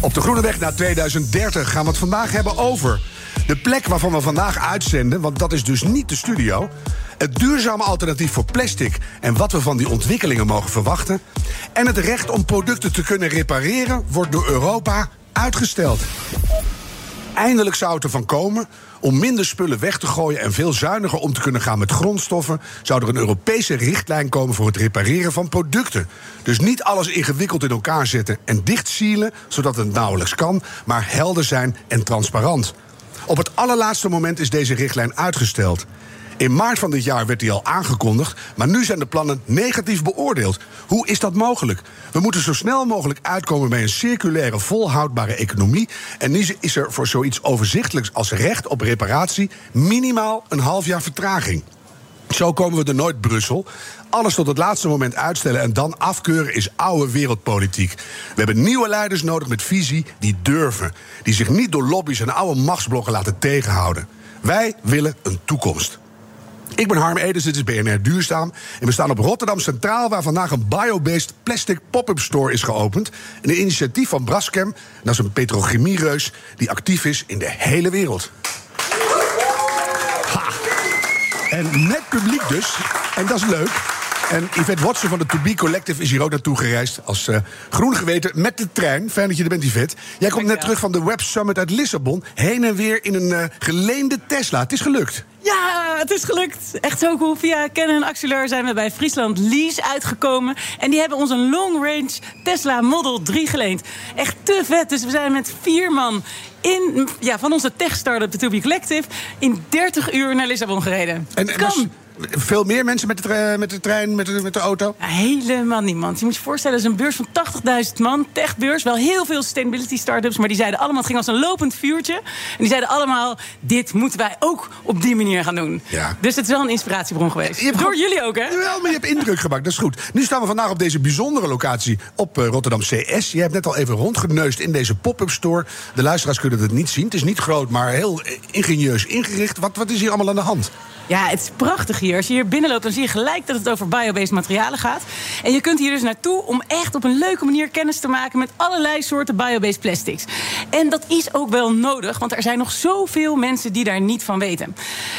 Op de Groene Weg naar 2030 gaan we het vandaag hebben over de plek waarvan we vandaag uitzenden, want dat is dus niet de studio. Het duurzame alternatief voor plastic en wat we van die ontwikkelingen mogen verwachten. En het recht om producten te kunnen repareren wordt door Europa uitgesteld. Eindelijk zou het ervan komen om minder spullen weg te gooien en veel zuiniger om te kunnen gaan met grondstoffen, zou er een Europese richtlijn komen voor het repareren van producten. Dus niet alles ingewikkeld in elkaar zetten en dichtsielen, zodat het nauwelijks kan, maar helder zijn en transparant. Op het allerlaatste moment is deze richtlijn uitgesteld. In maart van dit jaar werd die al aangekondigd, maar nu zijn de plannen negatief beoordeeld. Hoe is dat mogelijk? We moeten zo snel mogelijk uitkomen bij een circulaire, volhoudbare economie. En nu is er voor zoiets overzichtelijks als recht op reparatie minimaal een half jaar vertraging. Zo komen we er nooit Brussel. Alles tot het laatste moment uitstellen en dan afkeuren is oude wereldpolitiek. We hebben nieuwe leiders nodig met visie die durven. Die zich niet door lobby's en oude machtsblokken laten tegenhouden. Wij willen een toekomst. Ik ben Harm Edens, dit is BNR Duurzaam. En we staan op Rotterdam Centraal, waar vandaag een biobased plastic pop-up store is geopend. Een initiatief van Braskem, dat is een petrochemiereus die actief is in de hele wereld. Ha. En net publiek dus, en dat is leuk. En Yvette Watson van de To Be Collective is hier ook naartoe gereisd. Als uh, groen geweten met de trein. Fijn dat je er bent, Yvette. Jij komt net terug van de Web Summit uit Lissabon. Heen en weer in een uh, geleende Tesla. Het is gelukt. Ja, het is gelukt. Echt zo cool. Via Canon Axeleur zijn we bij Friesland Lease uitgekomen. En die hebben ons een long range Tesla Model 3 geleend. Echt te vet. Dus we zijn met vier man in, ja, van onze tech-startup, de To Be Collective... in 30 uur naar Lissabon gereden. En, en kan. Veel meer mensen met de, met de trein, met de, met de auto? Ja, helemaal niemand. Je moet je voorstellen, het is een beurs van 80.000 man, techbeurs. Wel heel veel sustainability startups, maar die zeiden allemaal... het ging als een lopend vuurtje. En die zeiden allemaal, dit moeten wij ook op die manier gaan doen. Ja. Dus het is wel een inspiratiebron geweest. Je Door jullie ook, hè? Wel, maar je hebt indruk gemaakt, dat is goed. Nu staan we vandaag op deze bijzondere locatie op uh, Rotterdam CS. Je hebt net al even rondgeneust in deze pop-up store. De luisteraars kunnen het niet zien. Het is niet groot, maar heel ingenieus ingericht. Wat, wat is hier allemaal aan de hand? Ja, het is prachtig hier. Als je hier binnenloopt, dan zie je gelijk dat het over biobased materialen gaat. En je kunt hier dus naartoe om echt op een leuke manier kennis te maken met allerlei soorten biobased plastics. En dat is ook wel nodig, want er zijn nog zoveel mensen die daar niet van weten.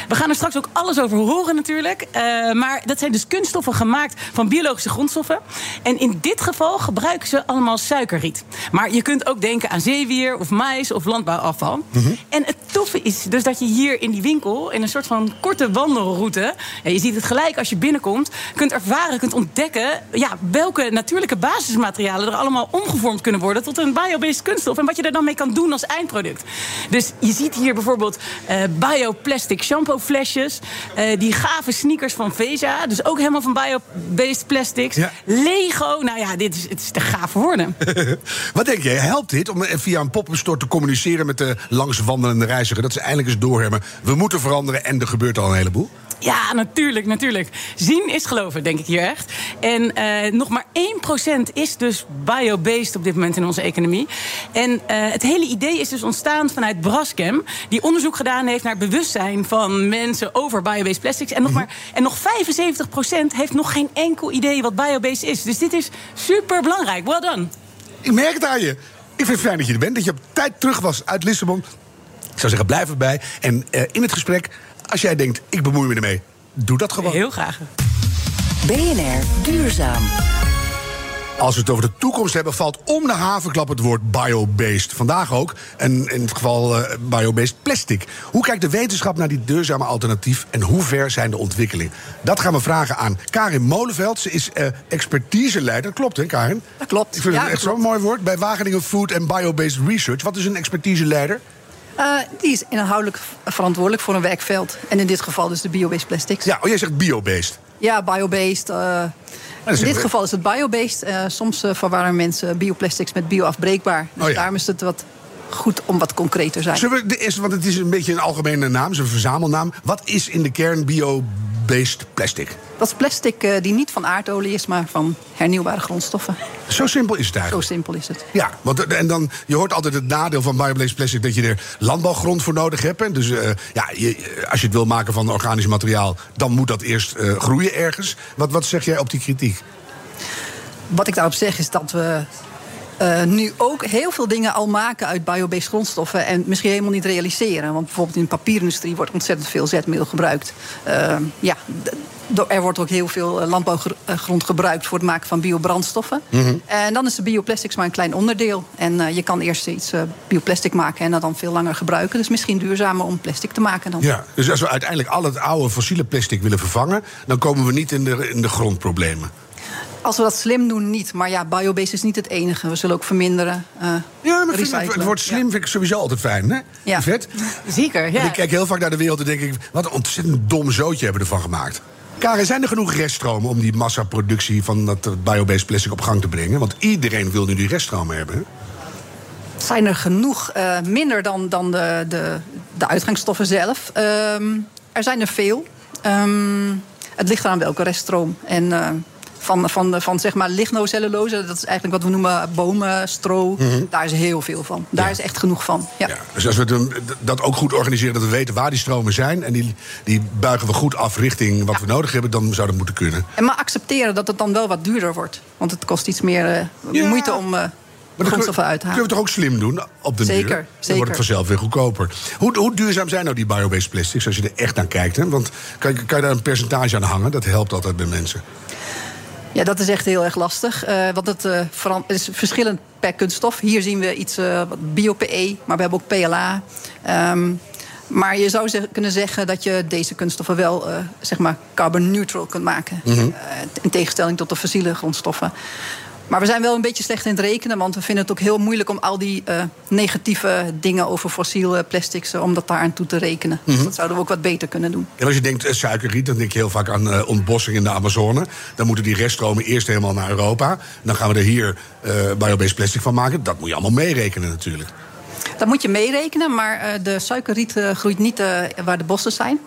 We gaan er straks ook alles over horen natuurlijk. Uh, maar dat zijn dus kunststoffen gemaakt van biologische grondstoffen. En in dit geval gebruiken ze allemaal suikerriet. Maar je kunt ook denken aan zeewier of mais of landbouwafval. Mm -hmm. En het toffe is dus dat je hier in die winkel in een soort van korte wandelroute. Ja, je ziet het gelijk als je binnenkomt. Kunt ervaren, kunt ontdekken ja, welke natuurlijke basismaterialen er allemaal omgevormd kunnen worden tot een biobased kunststof. En wat je er dan mee kan doen als eindproduct. Dus je ziet hier bijvoorbeeld uh, bioplastic shampoo flesjes. Uh, die gave sneakers van Vesa. Dus ook helemaal van biobased plastics. Ja. Lego. Nou ja, dit is, het is te gaaf voor woorden. wat denk je? Helpt dit om via een pop-up store te communiceren met de langswandelende reiziger? Dat ze eindelijk eens doorhebben. We moeten veranderen en er gebeurt al een heleboel. Ja, natuurlijk, natuurlijk. Zien is geloven, denk ik hier echt. En uh, nog maar 1% is dus biobased op dit moment in onze economie. En uh, het hele idee is dus ontstaan vanuit Braskem... die onderzoek gedaan heeft naar bewustzijn van mensen over biobased plastics. En nog, maar, en nog 75% heeft nog geen enkel idee wat biobased is. Dus dit is super belangrijk. Well done. Ik merk het aan je. Ik vind het fijn dat je er bent, dat je op tijd terug was uit Lissabon. Ik zou zeggen, blijf erbij. En uh, in het gesprek als jij denkt, ik bemoei me ermee, doe dat gewoon. Heel graag. BNR Duurzaam. Als we het over de toekomst hebben, valt om de havenklap het woord biobased. Vandaag ook, en in het geval uh, biobased plastic. Hoe kijkt de wetenschap naar die duurzame alternatief en hoe ver zijn de ontwikkelingen? Dat gaan we vragen aan Karin Molenveld. Ze is uh, expertiseleider. Klopt, hè, Karin? Dat klopt. Ik vind ja, het echt zo'n mooi woord. Bij Wageningen Food and Biobased Research. Wat is een expertiseleider? Uh, die is inhoudelijk verantwoordelijk voor een werkveld. En in dit geval dus de biobased plastics. Ja, oh, jij zegt biobased. Ja, biobased. Uh, in dit geval is het biobased. Uh, soms verwarren mensen bioplastics met bioafbreekbaar. Dus oh, ja. daarom is het wat goed om wat concreter te zijn. Zullen we de eerste, want het is een beetje een algemene naam, een verzamelnaam. Wat is in de kern bio-based plastic? Dat is plastic uh, die niet van aardolie is, maar van hernieuwbare grondstoffen. Zo simpel is het eigenlijk. Zo simpel is het. Ja, want en dan, je hoort altijd het nadeel van biobased plastic dat je er landbouwgrond voor nodig hebt. Dus uh, ja, je, als je het wil maken van organisch materiaal, dan moet dat eerst uh, groeien ergens. Wat, wat zeg jij op die kritiek? Wat ik daarop zeg is dat we uh, nu ook heel veel dingen al maken uit biobased grondstoffen en misschien helemaal niet realiseren. Want bijvoorbeeld in de papierindustrie wordt ontzettend veel zetmeel gebruikt. Uh, ja, er wordt ook heel veel eh, landbouwgrond gebruikt voor het maken van biobrandstoffen. Mm En dan is de bioplastics maar een klein onderdeel. En uh, je kan eerst iets uh, bioplastic maken en dat dan veel langer gebruiken. Dus misschien duurzamer om plastic te maken dan. Ja, dus als we uiteindelijk al het oude fossiele plastic willen vervangen, dan komen we niet in de, in de grondproblemen. Als we dat slim doen, niet. Maar ja, biobased is niet het enige. We zullen ook verminderen. Uh, ja, maar vind het, het woord slim vind ik sowieso altijd fijn, hè? Ja. Vet. Zeker, ja. ik kijk heel vaak naar de wereld en denk ik... wat een ontzettend dom zootje hebben we ervan gemaakt. Karen, zijn er genoeg reststromen om die massaproductie van dat biobased plastic op gang te brengen? Want iedereen wil nu die reststromen hebben. Zijn er genoeg? Uh, minder dan, dan de, de, de uitgangsstoffen zelf. Uh, er zijn er veel. Um, het ligt eraan welke reststroom. En uh, van, van, van zeg maar lignocellulose. Dat is eigenlijk wat we noemen bomenstro. Mhm. Daar is heel veel van. Daar is echt genoeg van. Ja. ja. dus als we dat ook goed organiseren, dat we weten waar die stromen zijn... en die, die buigen we goed af richting wat we nodig hebben... dan zou dat moeten kunnen. En maar accepteren dat het dan wel wat duurder wordt. Want het kost iets meer uh, moeite om... Uh, grondstoffen uit te halen. Kunnen we toch ook slim doen op de zeker, duur? Dan zeker. wordt het vanzelf weer goedkoper. Hoe, hoe duurzaam zijn nou die biobased plastics als je er echt naar kijkt? Hè? Want kan, kan je daar een percentage aan hangen? Dat helpt altijd bij mensen. Ja, dat is echt heel erg lastig. Uh, want het uh, is verschillend per kunststof. Hier zien we iets uh, bio-PE, maar we hebben ook PLA. Um, maar je zou ze kunnen zeggen dat je deze kunststoffen wel uh, zeg maar carbon neutral kunt maken. Mm -hmm. in tegenstelling tot de fossiele grondstoffen. Maar we zijn wel een beetje slecht in het rekenen, want we vinden het ook heel moeilijk om al die uh, negatieve dingen over fossiele plastics, uh, om dat daar aan toe te rekenen. Dus mhm. dat zouden we ook wat beter kunnen doen. En als je denkt uh, suikerriet, dan denk je heel vaak aan ontbossing in de Amazone. Dan moeten die reststromen eerst helemaal naar Europa. Dan gaan we er hier biobased plastic van maken. Dat moet je allemaal meerekenen natuurlijk. Dat moet je meerekenen, maar de suikerriet groeit niet waar de bossen zijn.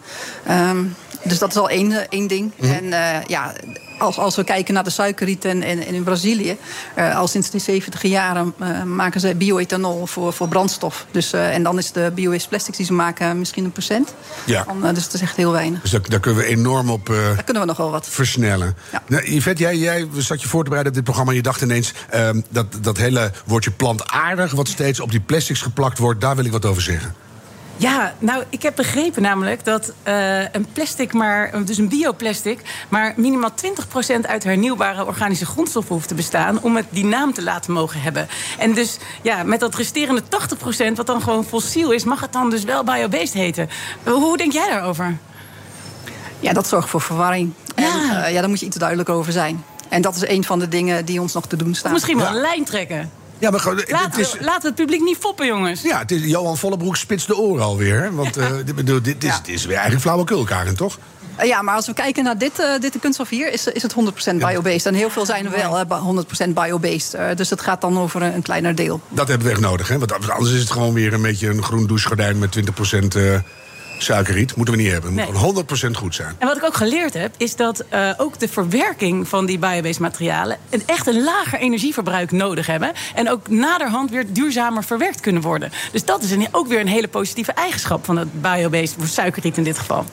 Um, dus dat is al één, één ding. Mm En ja, als, als we kijken naar de suikerriet en, in Brazilië, uh, al sinds de 70 jaren uh, maken ze bioethanol voor, voor brandstof. Dus, uh, en dan is de bio-waste plastics die ze maken misschien een procent. Ja. Van, dus dat is echt heel weinig. Dus daar, daar kunnen we enorm op daar kunnen we nog wel wat. versnellen. Ja. Nou, Yvette, jij, jij zat je voor te bereiden op dit programma en je dacht ineens... Ehm, dat, dat hele woordje plantaardig, wat steeds op die plastics geplakt wordt... daar wil ik wat over zeggen. Ja, nou, ik heb begrepen namelijk dat uh, een plastic maar, dus een bioplastic, maar minimaal 20% uit hernieuwbare organische grondstoffen hoeft te bestaan om het die naam te laten mogen hebben. En dus ja, met dat resterende 80%, wat dan gewoon fossiel is, mag het dan dus wel biobased heten. Hoe denk jij daarover? Ja, dat zorgt voor verwarring. Ja. En uh, ja, daar moet je iets duidelijk over zijn. En dat is een van de dingen die ons nog te doen staan. misschien wel een lijn trekken. Ja, maar gewoon, laat, het is, laat het publiek niet foppen, jongens. Ja, het is, Johan Vollebroek spitst de oren alweer. Want uh, dit, dit, is, dit is weer eigenlijk flauwekul, Karen, toch? Eh, ja, maar als we kijken naar dit, uh, dit kunststof hier, is, is het 100% biobased. En heel veel zijn er wel 100% biobased. Uh, dus het gaat dan over een, een, kleiner deel. Dat hebben we echt nodig, hè? Want anders is het gewoon weer een beetje een groen douchegordijn met 20% suikerriet. Moeten we niet hebben. Het moet 100% goed zijn. En wat ik ook geleerd heb, is dat uh, ook de verwerking van die biobased materialen... een echt een lager energieverbruik nodig hebben. En ook naderhand weer duurzamer verwerkt kunnen worden. Dus dat is een, ook weer een hele positieve eigenschap van het biobased suikerriet in dit geval.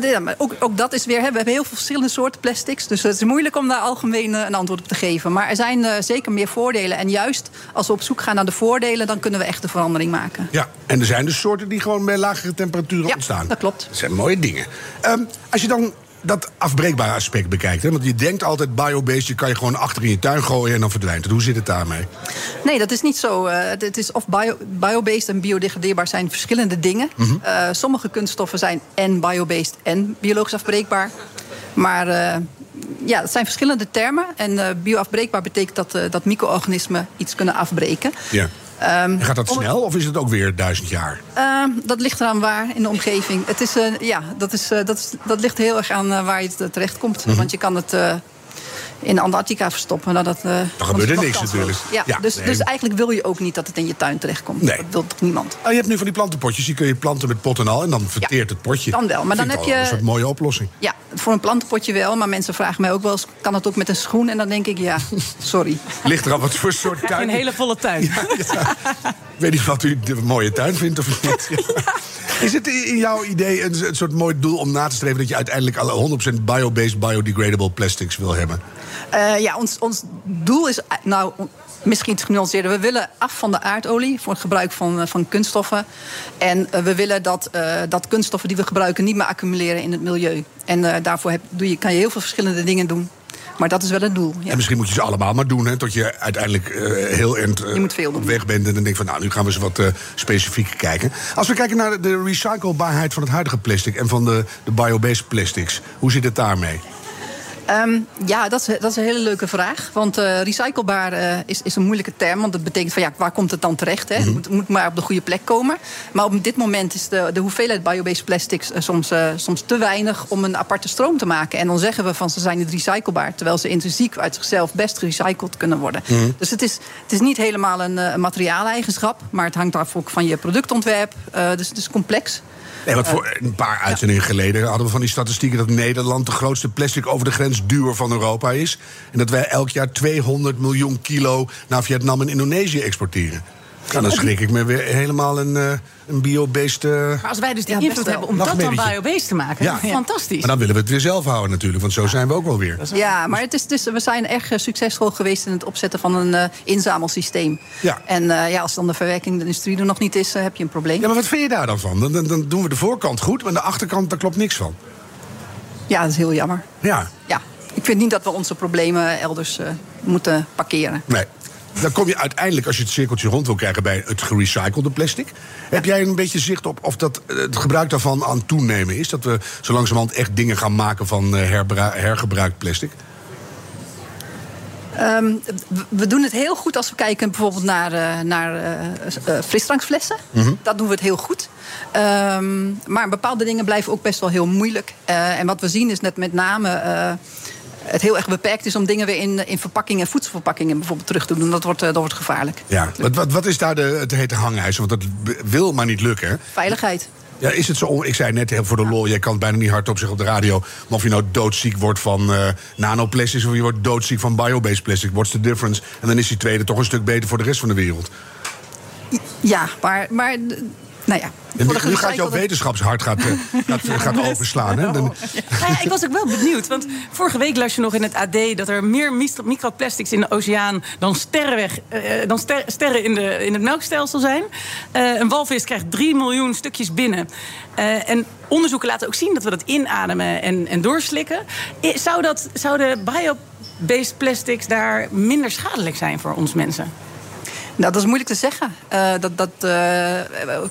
Ja, maar ook, ook, dat is weer. Hè, we hebben heel veel verschillende soorten plastics. Dus het is moeilijk om daar algemeen uh, een antwoord op te geven. Maar er zijn uh, zeker meer voordelen. En juist als we op zoek gaan naar de voordelen, dan kunnen we echt de verandering maken. Ja, en er zijn dus soorten die gewoon bij lagere temperaturen ja, ontstaan. Dat klopt. Dat zijn mooie dingen. Um, als je dan dat afbreekbare aspect bekijkt. Hè? Want je denkt altijd biobased, je kan je gewoon achter in je tuin gooien en dan verdwijnt het. Hoe zit het daarmee? Nee, dat is niet zo. Uh, het is of bio, biobased en biodegradeerbaar zijn verschillende dingen. Mm -hmm. uh, sommige kunststoffen zijn en biobased en biologisch afbreekbaar. Maar uh, ja, het zijn verschillende termen. En bioafbreekbaar betekent dat, dat micro-organismen iets kunnen afbreken. Ja. En gaat dat snel of is het ook weer duizend jaar? Ehm, dat ligt eraan waar in de omgeving. Het is, eh, ja, dat, is, eh, dat, is, dat ligt heel erg aan eh, waar je terecht komt. Mhm. Want je kan het in Antarctica verstoppen. Nou, dat, dan gebeurt er niks natuurlijk. Ja, Ja, dus, nee. dus eigenlijk wil je ook niet dat het in je tuin terechtkomt. Nee. Dat wil toch niemand? Oh, je hebt nu van die plantenpotjes, die kun je planten met pot en al... en dan verteert het potje. Dan wel, maar dan heb je- een soort mooie oplossing. Ja, voor een plantenpotje wel. Maar mensen vragen mij ook wel eens, kan het ook met een schoen? En dan denk ik, ja, sorry. Ligt er al wat voor soort tuin? Een hele volle tuin. Ik weet niet wat u de mooie tuin vindt of niet. Is het in jouw idee een, soort mooi doel om na te streven... dat je uiteindelijk alle 100% bio-based, biodegradable plastics wil hebben? Eh, ja, ons, ons doel is, eh, nou, misschien te genuanceerder. We willen af van de aardolie voor het gebruik van, eh, van kunststoffen. En we willen dat, dat kunststoffen die we gebruiken niet meer accumuleren in het milieu. En daarvoor heb, doe je, kan je heel veel verschillende dingen doen. Maar dat is wel het doel. Ja. En misschien moet je ze allemaal maar doen, hè, tot je uiteindelijk eh, heel eind eh, op weg bent. En dan denk je van, nou, nu gaan we eens wat eh, specifieker kijken. Als we kijken naar de recyclebaarheid van het huidige plastic... en van de, de biobased plastics, hoe zit het daarmee? Ehm, ja, dat is, dat is een hele leuke vraag. Want eh, recyclebaar eh, is, is een moeilijke term. Want dat betekent van ja, waar komt het dan terecht? Hè? Het moet, moet maar op de goede plek komen. Maar op dit moment is de, de hoeveelheid biobased plastics eh, soms, soms te weinig om een aparte stroom te maken. En dan zeggen we van ze zijn niet recyclebaar. Terwijl ze intrinsiek uit zichzelf best gerecycled kunnen worden. Dus het is, het is niet helemaal een, materiaaleigenschap. Maar het hangt af ook van je productontwerp. Dus het is complex. Nee, want voor een paar uitzendingen geleden hadden we van die statistieken dat Nederland de grootste plastic over de grens duwer van Europa is. En dat wij elk jaar 200 miljoen kilo naar Vietnam en Indonesië exporteren. Nou, dan schrik ik me weer helemaal een, eh, een bio-based. eh, Maar als wij dus die Ja, invloed hebben om dat dan biobased te maken, Ja. fantastisch. Maar dan willen we het weer zelf houden natuurlijk, want zo zijn we ook wel weer. Ja, maar het is, dus, we zijn erg eh, succesvol geweest in het opzetten van een eh, inzamelsysteem. Ja. En eh, ja, als dan de verwerking de industrie er nog niet is, heb je een probleem. Ja, maar wat vind je daar dan van? Dan, dan, dan doen we de voorkant goed, maar de achterkant, daar klopt niks van. Ja, dat is heel jammer. Ja, Ja, ik vind niet dat we onze problemen elders eh, moeten parkeren. nee. Dan kom je uiteindelijk, als je het cirkeltje rond wil krijgen bij het gerecyclede plastic. Heb jij een beetje zicht op of dat, eh, het gebruik daarvan aan toenemen is? Dat we zo langzamerhand echt dingen gaan maken van eh, hergebruikt plastic? Ehm, we doen het heel goed als we kijken bijvoorbeeld naar, eh, naar frisdrankflessen. Dat doen we het heel goed. Ehm, maar bepaalde dingen blijven ook best wel heel moeilijk. En wat we zien is net met name. Het heel erg beperkt is om dingen weer in, in verpakkingen, voedselverpakkingen bijvoorbeeld terug te doen. Dat wordt, eh, dat wordt gevaarlijk. Ja. Wat, wat, wat is daar de, het hete hangijzer? Want dat wil maar niet lukken. hè? Veiligheid. Ja, is het zo? Ik zei net voor de lol, jij kan het bijna niet hardop zeggen op de radio. Maar of je nou doodziek wordt van eh nanoplastics of je wordt doodziek van biobased plastic, what's the difference? En dan is die tweede toch een stuk beter voor de rest van de wereld. Ja, maar, maar nou ja. Nu, gaat jouw wetenschapshart gaat, eh, gaat, gaat overslaan. Hè? Dan, Nou ja, ik was ook wel benieuwd. Want vorige week las je nog in het AD dat er meer microplastics in de oceaan dan, sterrenweg, eh, dan ster- sterren in, de, in het melkstelsel zijn. Eh, een walvis krijgt 3 miljoen stukjes binnen. En onderzoeken laten ook zien dat we dat inademen en, en doorslikken. Zou, dat, zouden bio-based plastics daar minder schadelijk zijn voor ons mensen? Nou, dat is moeilijk te zeggen. Eh, dat, dat, eh,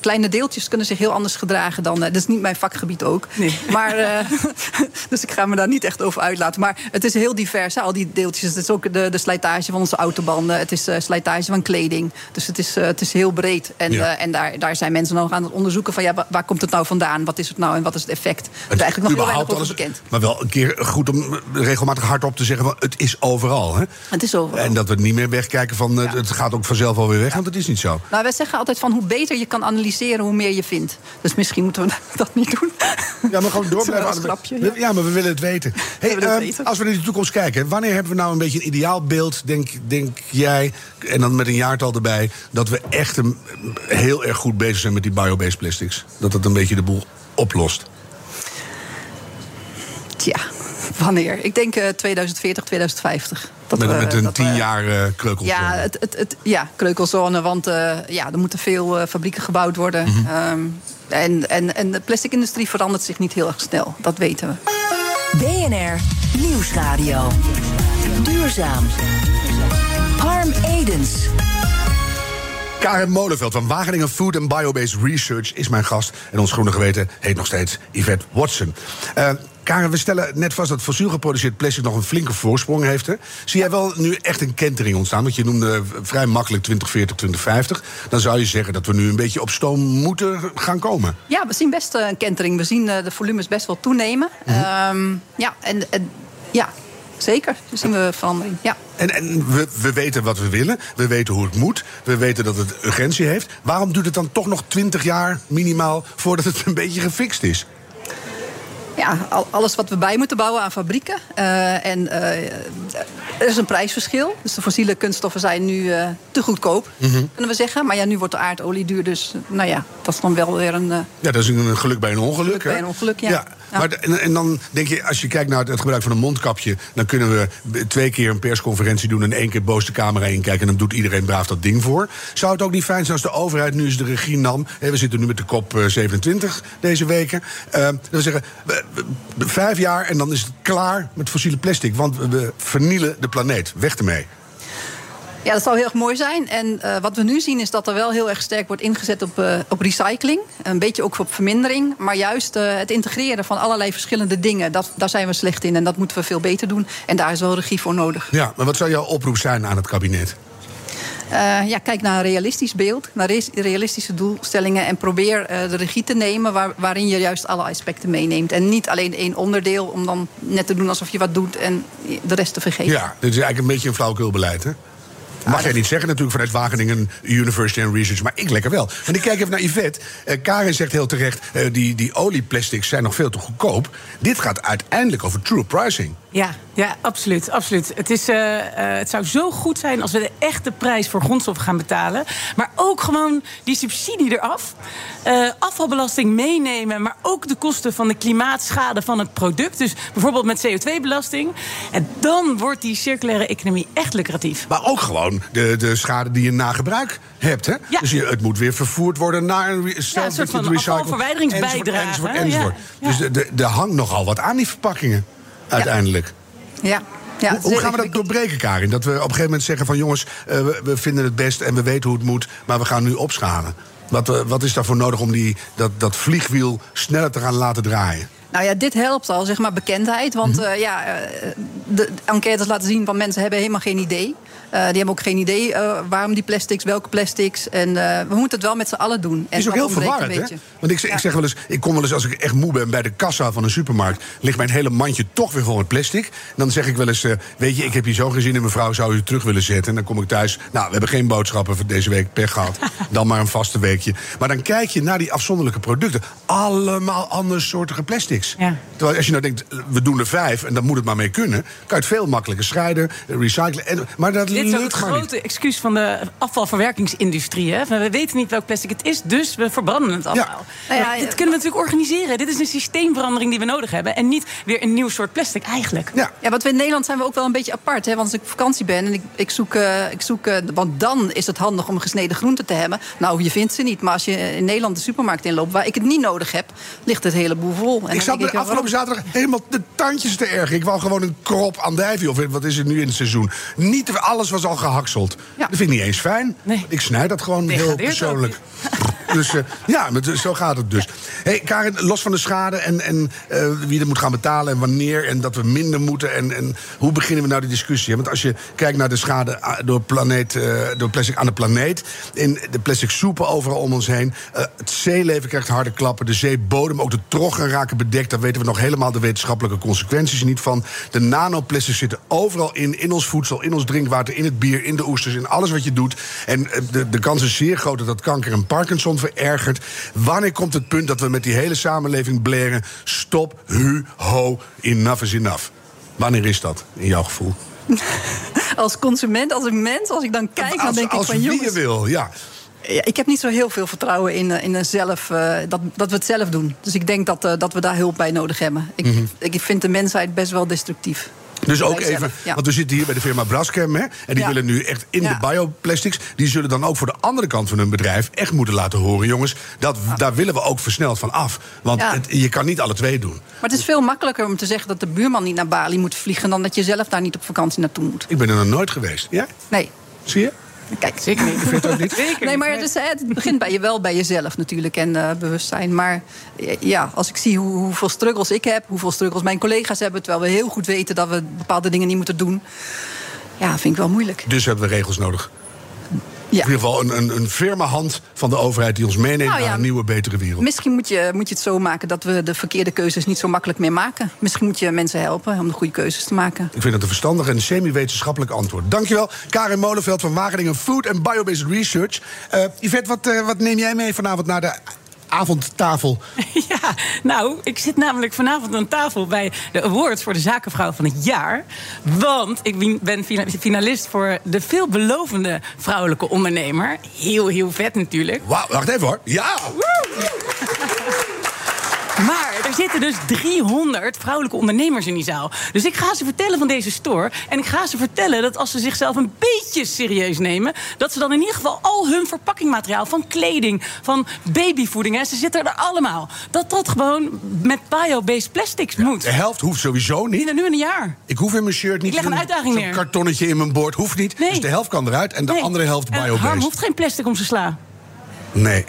kleine deeltjes kunnen zich heel anders gedragen dan. eh, dat is niet mijn vakgebied ook. Nee. Maar, eh, dus ik ga me daar niet echt over uitlaten. Maar het is heel divers, hè, al die deeltjes. Het is ook de, de slijtage van onze autobanden. Het is eh, slijtage van kleding. Dus het is, eh, het is heel breed. En, Ja. eh, en daar, daar zijn mensen nog aan het onderzoeken van ja, waar, waar komt het nou vandaan? Wat is het nou en wat is het effect? Er is eigenlijk nog heel weinig over bekend. Maar wel een keer goed om regelmatig hardop te zeggen: van, het is overal. Hè? Het is overal. En dat we niet meer wegkijken van het gaat ook vanzelf alweer weg, want het is niet zo. Nou, wij zeggen altijd van hoe beter je kan analyseren, hoe meer je vindt. Dus misschien moeten we dat niet doen. Ja, maar gewoon door Dat blijven. grapje, We- ja. maar we willen het weten. Hey, ehm, weten. Als we naar de toekomst kijken, wanneer hebben we nou een beetje een ideaalbeeld, denk, denk jij, en dan met een jaartal erbij, dat we echt een, heel erg goed bezig zijn met die biobased plastics? Dat dat een beetje de boel oplost. Tja, wanneer? Ik denk eh, 2040, 2050. Dat met we- met een dat we- tien jaar eh kreukelzone. Ja, het, het, het, ja, kreukelzone, want eh, ja, er moeten veel eh, fabrieken gebouwd worden. Mhm. Ehm, en, en, en de plastic-industrie verandert zich niet heel erg snel, dat weten we. BNR Nieuwsradio. Duurzaam. Harm Edens. Karen Molenveld van Wageningen Food and Biobased Research is mijn gast. En ons groene geweten heet nog steeds Yvette Watson. Karen, we stellen net vast dat fossiel geproduceerd plastic nog een flinke voorsprong heeft. Hè? Zie jij wel nu echt een kentering ontstaan? Want je noemde vrij makkelijk 2040, 2050. Dan zou je zeggen dat we nu een beetje op stoom moeten gaan komen. Ja, we zien best eh, een kentering. We zien eh, de volumes best wel toenemen. Ehm, ja, en, en ja, zeker. Dan zien we verandering. Ja. En, en we, we weten wat we willen. We weten hoe het moet. We weten dat het urgentie heeft. Waarom duurt het dan toch nog 20 jaar minimaal voordat het een beetje gefixt is? Ja, al- alles wat we bij moeten bouwen aan fabrieken. Eh, en eh, er is een prijsverschil. Dus de fossiele kunststoffen zijn nu eh, te goedkoop, kunnen we zeggen. Maar ja, nu wordt de aardolie duur. Dus nou ja, dat is dan wel weer een... Ja, dat is een geluk bij een ongeluk. hè? bij een ongeluk, ja. Ja. Maar, en, dan denk je, als je kijkt naar het, gebruik van een mondkapje... dan kunnen we twee keer een persconferentie doen... en één keer boos de camera inkijken... en dan doet iedereen braaf dat ding voor. Zou het ook niet fijn zijn als de overheid nu eens de regie nam... We zitten nu met de kop eh, 27 deze weken... eh, dat we zeggen, we- vijf jaar en dan is het klaar met fossiele plastic... want we vernielen de planeet. Weg ermee. Ja, dat zou heel erg mooi zijn. En eh, wat we nu zien is dat er wel heel erg sterk wordt ingezet op, eh, op recycling. Een beetje ook op vermindering. Maar juist eh, het integreren van allerlei verschillende dingen, dat, daar zijn we slecht in. En dat moeten we veel beter doen. En daar is wel regie voor nodig. Ja, maar wat zou jouw oproep zijn aan het kabinet? Ja, kijk naar een realistisch beeld, naar realistische doelstellingen. En probeer de regie te nemen waar, waarin je juist alle aspecten meeneemt. En niet alleen één onderdeel om dan net te doen alsof je wat doet en de rest te vergeten. Ja, dit is eigenlijk een beetje een flauwkulbeleid, hè? Mag jij niet zeggen natuurlijk vanuit Wageningen University and Research, maar ik lekker wel. Want ik kijk even naar Yvette. Eh, Karin zegt heel terecht, eh, die, die olieplastics zijn nog veel te goedkoop. Dit gaat uiteindelijk over true pricing. Ja, ja, absoluut. absoluut. Het, is, eh, eh, het zou zo goed zijn als we de echte prijs voor grondstoffen gaan betalen. Maar ook gewoon die subsidie eraf. Eh, afvalbelasting meenemen, maar ook de kosten van de klimaatschade van het product. Dus bijvoorbeeld met CO2-belasting. En dan wordt die circulaire economie echt lucratief. Maar ook gewoon de, de schade die je na gebruik hebt. Hè? Ja. Dus je, het moet weer vervoerd worden naar een, stel een soort van afvalverwijderingsbijdrage, Enzovoort, enzovoort, Ja, enzovoort. ja. Dus de- de- er hangt nogal wat aan die verpakkingen, uiteindelijk. Ja. Ja, hoe, hoe gaan we dat doorbreken, Karin? Dat we op een gegeven moment zeggen van... jongens, eh, we, we vinden het best en we weten hoe het moet... maar we gaan nu opschalen. Wat, eh, wat is daarvoor nodig om die, dat, dat vliegwiel sneller te gaan laten draaien? Nou ja, dit helpt al, zeg maar, bekendheid. Want Mhm. eh, ja, de enquêtes laten zien van mensen hebben helemaal geen idee. Eh, die hebben ook geen idee eh, waarom die plastics, welke plastics. En eh, we moeten het wel met z'n allen doen. En Het is ook heel verwarrend, hè? Want ik, zeg- ik zeg wel eens, ik kom wel eens als ik echt moe ben bij de kassa van een supermarkt, ligt mijn hele mandje toch weer vol met plastic. Dan zeg ik wel eens, weet je, ik heb hier zo gezien en mevrouw zou u terug willen zetten. En dan kom ik thuis, nou, we hebben geen boodschappen voor deze week, pech gehad. Dan maar een vaste weekje. Maar dan kijk je naar die afzonderlijke producten. Allemaal andersoortige plastics. Ja. Terwijl als je nou denkt, we doen er vijf en dan moet het maar mee kunnen, kan je het veel makkelijker scheiden, recyclen. En, maar dat Dit is ook het niet. grote excuus van de afvalverwerkingsindustrie. Hè? We weten niet welk plastic het is, dus we verbranden het allemaal. Nou ja, dit kunnen we natuurlijk organiseren. Dit is een systeemverandering die we nodig hebben. En niet weer een nieuw soort plastic eigenlijk. Ja. Ja, want we in Nederland zijn we ook wel een beetje apart. Hè? Want als ik op vakantie ben en ik, ik zoek... eh, ik zoek eh, want dan is het handig om gesneden groente te hebben. Nou, je vindt ze niet. Maar als je in Nederland de supermarkt inloopt... waar ik het niet nodig heb, ligt het hele boel vol. En Ik zat afgelopen waarom? zaterdag helemaal de tandjes te erg. Ik wou gewoon een krop andijvie, of wat is het nu in het seizoen. Niet alles was al gehakseld. Dat vind ik niet eens fijn. Nee. Ik snijd dat gewoon heel persoonlijk. Dus eh, ja, zo gaat het dus. Hey, Karin, los van de schade en, en eh, wie er moet gaan betalen en wanneer... en dat we minder moeten en, en hoe beginnen we nou die discussie? Want als je kijkt naar de schade a- door, planeet, eh, door plastic aan de planeet... in de plastic soepen overal om ons heen... eh, het zeeleven krijgt harde klappen, de zeebodem... ook de troggen raken bedekt, daar weten we nog helemaal... de wetenschappelijke consequenties niet van. De nanoplastics zitten overal in, in ons voedsel, in ons drinkwater... in het bier, in de oesters, in alles wat je doet. En eh, de, de kans is zeer groot dat dat kanker en Parkinson verergert. Wanneer komt het punt dat we met die hele samenleving blaren... stop, hu, ho, enough is enough? Wanneer is dat, in jouw gevoel? Als consument, als een mens, als ik dan kijk... dan als denk ik als van wie jongens... je wil, ja. Ja, ik heb niet zo heel veel vertrouwen in, eh, in zelf, eh, dat, dat we het zelf doen. Dus ik denk dat, eh, dat we daar hulp bij nodig hebben. Ik, ik vind de mensheid best wel destructief. Dus ook even, zelf, ja. want we zitten hier bij de firma Braskem... Hè, en die Ja. willen nu echt in Ja. de bioplastics... die zullen dan ook voor de andere kant van hun bedrijf... echt moeten laten horen, jongens, dat, daar willen we ook versneld van af. Want het, je kan niet alle twee doen. Maar het is veel makkelijker om te zeggen dat de buurman niet naar Bali moet vliegen... dan dat je zelf daar niet op vakantie naartoe moet. Ik ben er nog nooit geweest. Ja? Nee. Zie je? Kijk, Zeker niet. Vindt u ook niet? Zeker Nee, maar dus, het begint bij je wel bij jezelf natuurlijk en eh, bewustzijn. Maar eh, ja, als ik zie hoe, hoeveel struggles ik heb, hoeveel struggles mijn collega's hebben, terwijl we heel goed weten dat we bepaalde dingen niet moeten doen. Ja, vind ik wel moeilijk. Dus hebben we regels nodig. Ja. In ieder geval een, een, een firme hand van de overheid die ons meeneemt Nou ja, naar een nieuwe, betere wereld. Misschien moet je, moet je het zo maken dat we de verkeerde keuzes niet zo makkelijk meer maken. Misschien moet je mensen helpen om de goede keuzes te maken. Ik vind het een verstandig en semi-wetenschappelijk antwoord. Dankjewel, Karin Molenveld van Wageningen Food and Biobased Research. Eh Yvette, wat, eh, wat neem jij mee vanavond naar de avondtafel? Ja, nou, ik zit namelijk vanavond aan tafel bij de awards voor de zakenvrouw van het jaar. Want ik ben- ben fina- finalist voor de veelbelovende vrouwelijke ondernemer. Heel, heel vet natuurlijk. Wauw, wacht even hoor. Ja! Er zitten dus 300 vrouwelijke ondernemers in die zaal. Dus ik ga ze vertellen van deze store. En ik ga ze vertellen dat als ze zichzelf een beetje serieus nemen... dat ze dan in ieder geval al hun verpakkingmateriaal... van kleding, van babyvoeding, hè, ze zitten er allemaal... dat dat gewoon met bio-based plastics moet. De helft hoeft sowieso niet. Binnen nu in een jaar. Ik hoef in mijn shirt niet Ik leg een uitdaging neer. kartonnetje in mijn bord. Hoeft niet. Nee. Dus de helft kan eruit en de Nee. andere helft Harm biobased. hoeft geen plastic om zijn sla. Nee.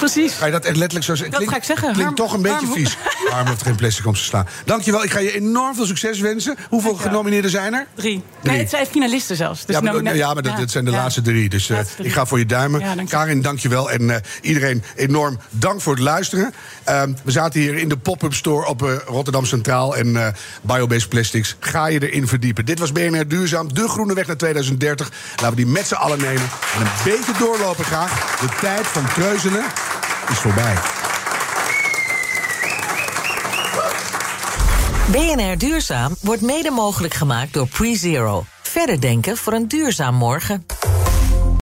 Precies. Ga je dat echt letterlijk zo zeggen? Dat ga ik zeggen. Klinkt toch een beetje vies. Harm heeft geen plastic om te slaan. Dankjewel. Ik ga je enorm veel succes wensen. Hoeveel Dankjewel. genomineerden zijn er? Drie. Drie. Nee, het zijn finalisten zelfs. Dus ja, maar, nou- ja, maar dat, dat zijn de ja. laatste drie. Dus eh, Laatste drie. ik ga voor je duimen. Ja, dank je. Karin, dankjewel. En eh, iedereen enorm dank voor het luisteren. Ehm, we zaten hier in de pop-up store op eh, Rotterdam Centraal. En Biobased Plastics. Ga je erin verdiepen. Dit was BNR Duurzaam. De groene weg naar 2030. Laten we die met z'n allen nemen. En een beetje doorlopen graag. De tijd van treuzelen is voorbij. BNR Duurzaam wordt mede mogelijk gemaakt door PreZero. Verder denken voor een duurzaam morgen.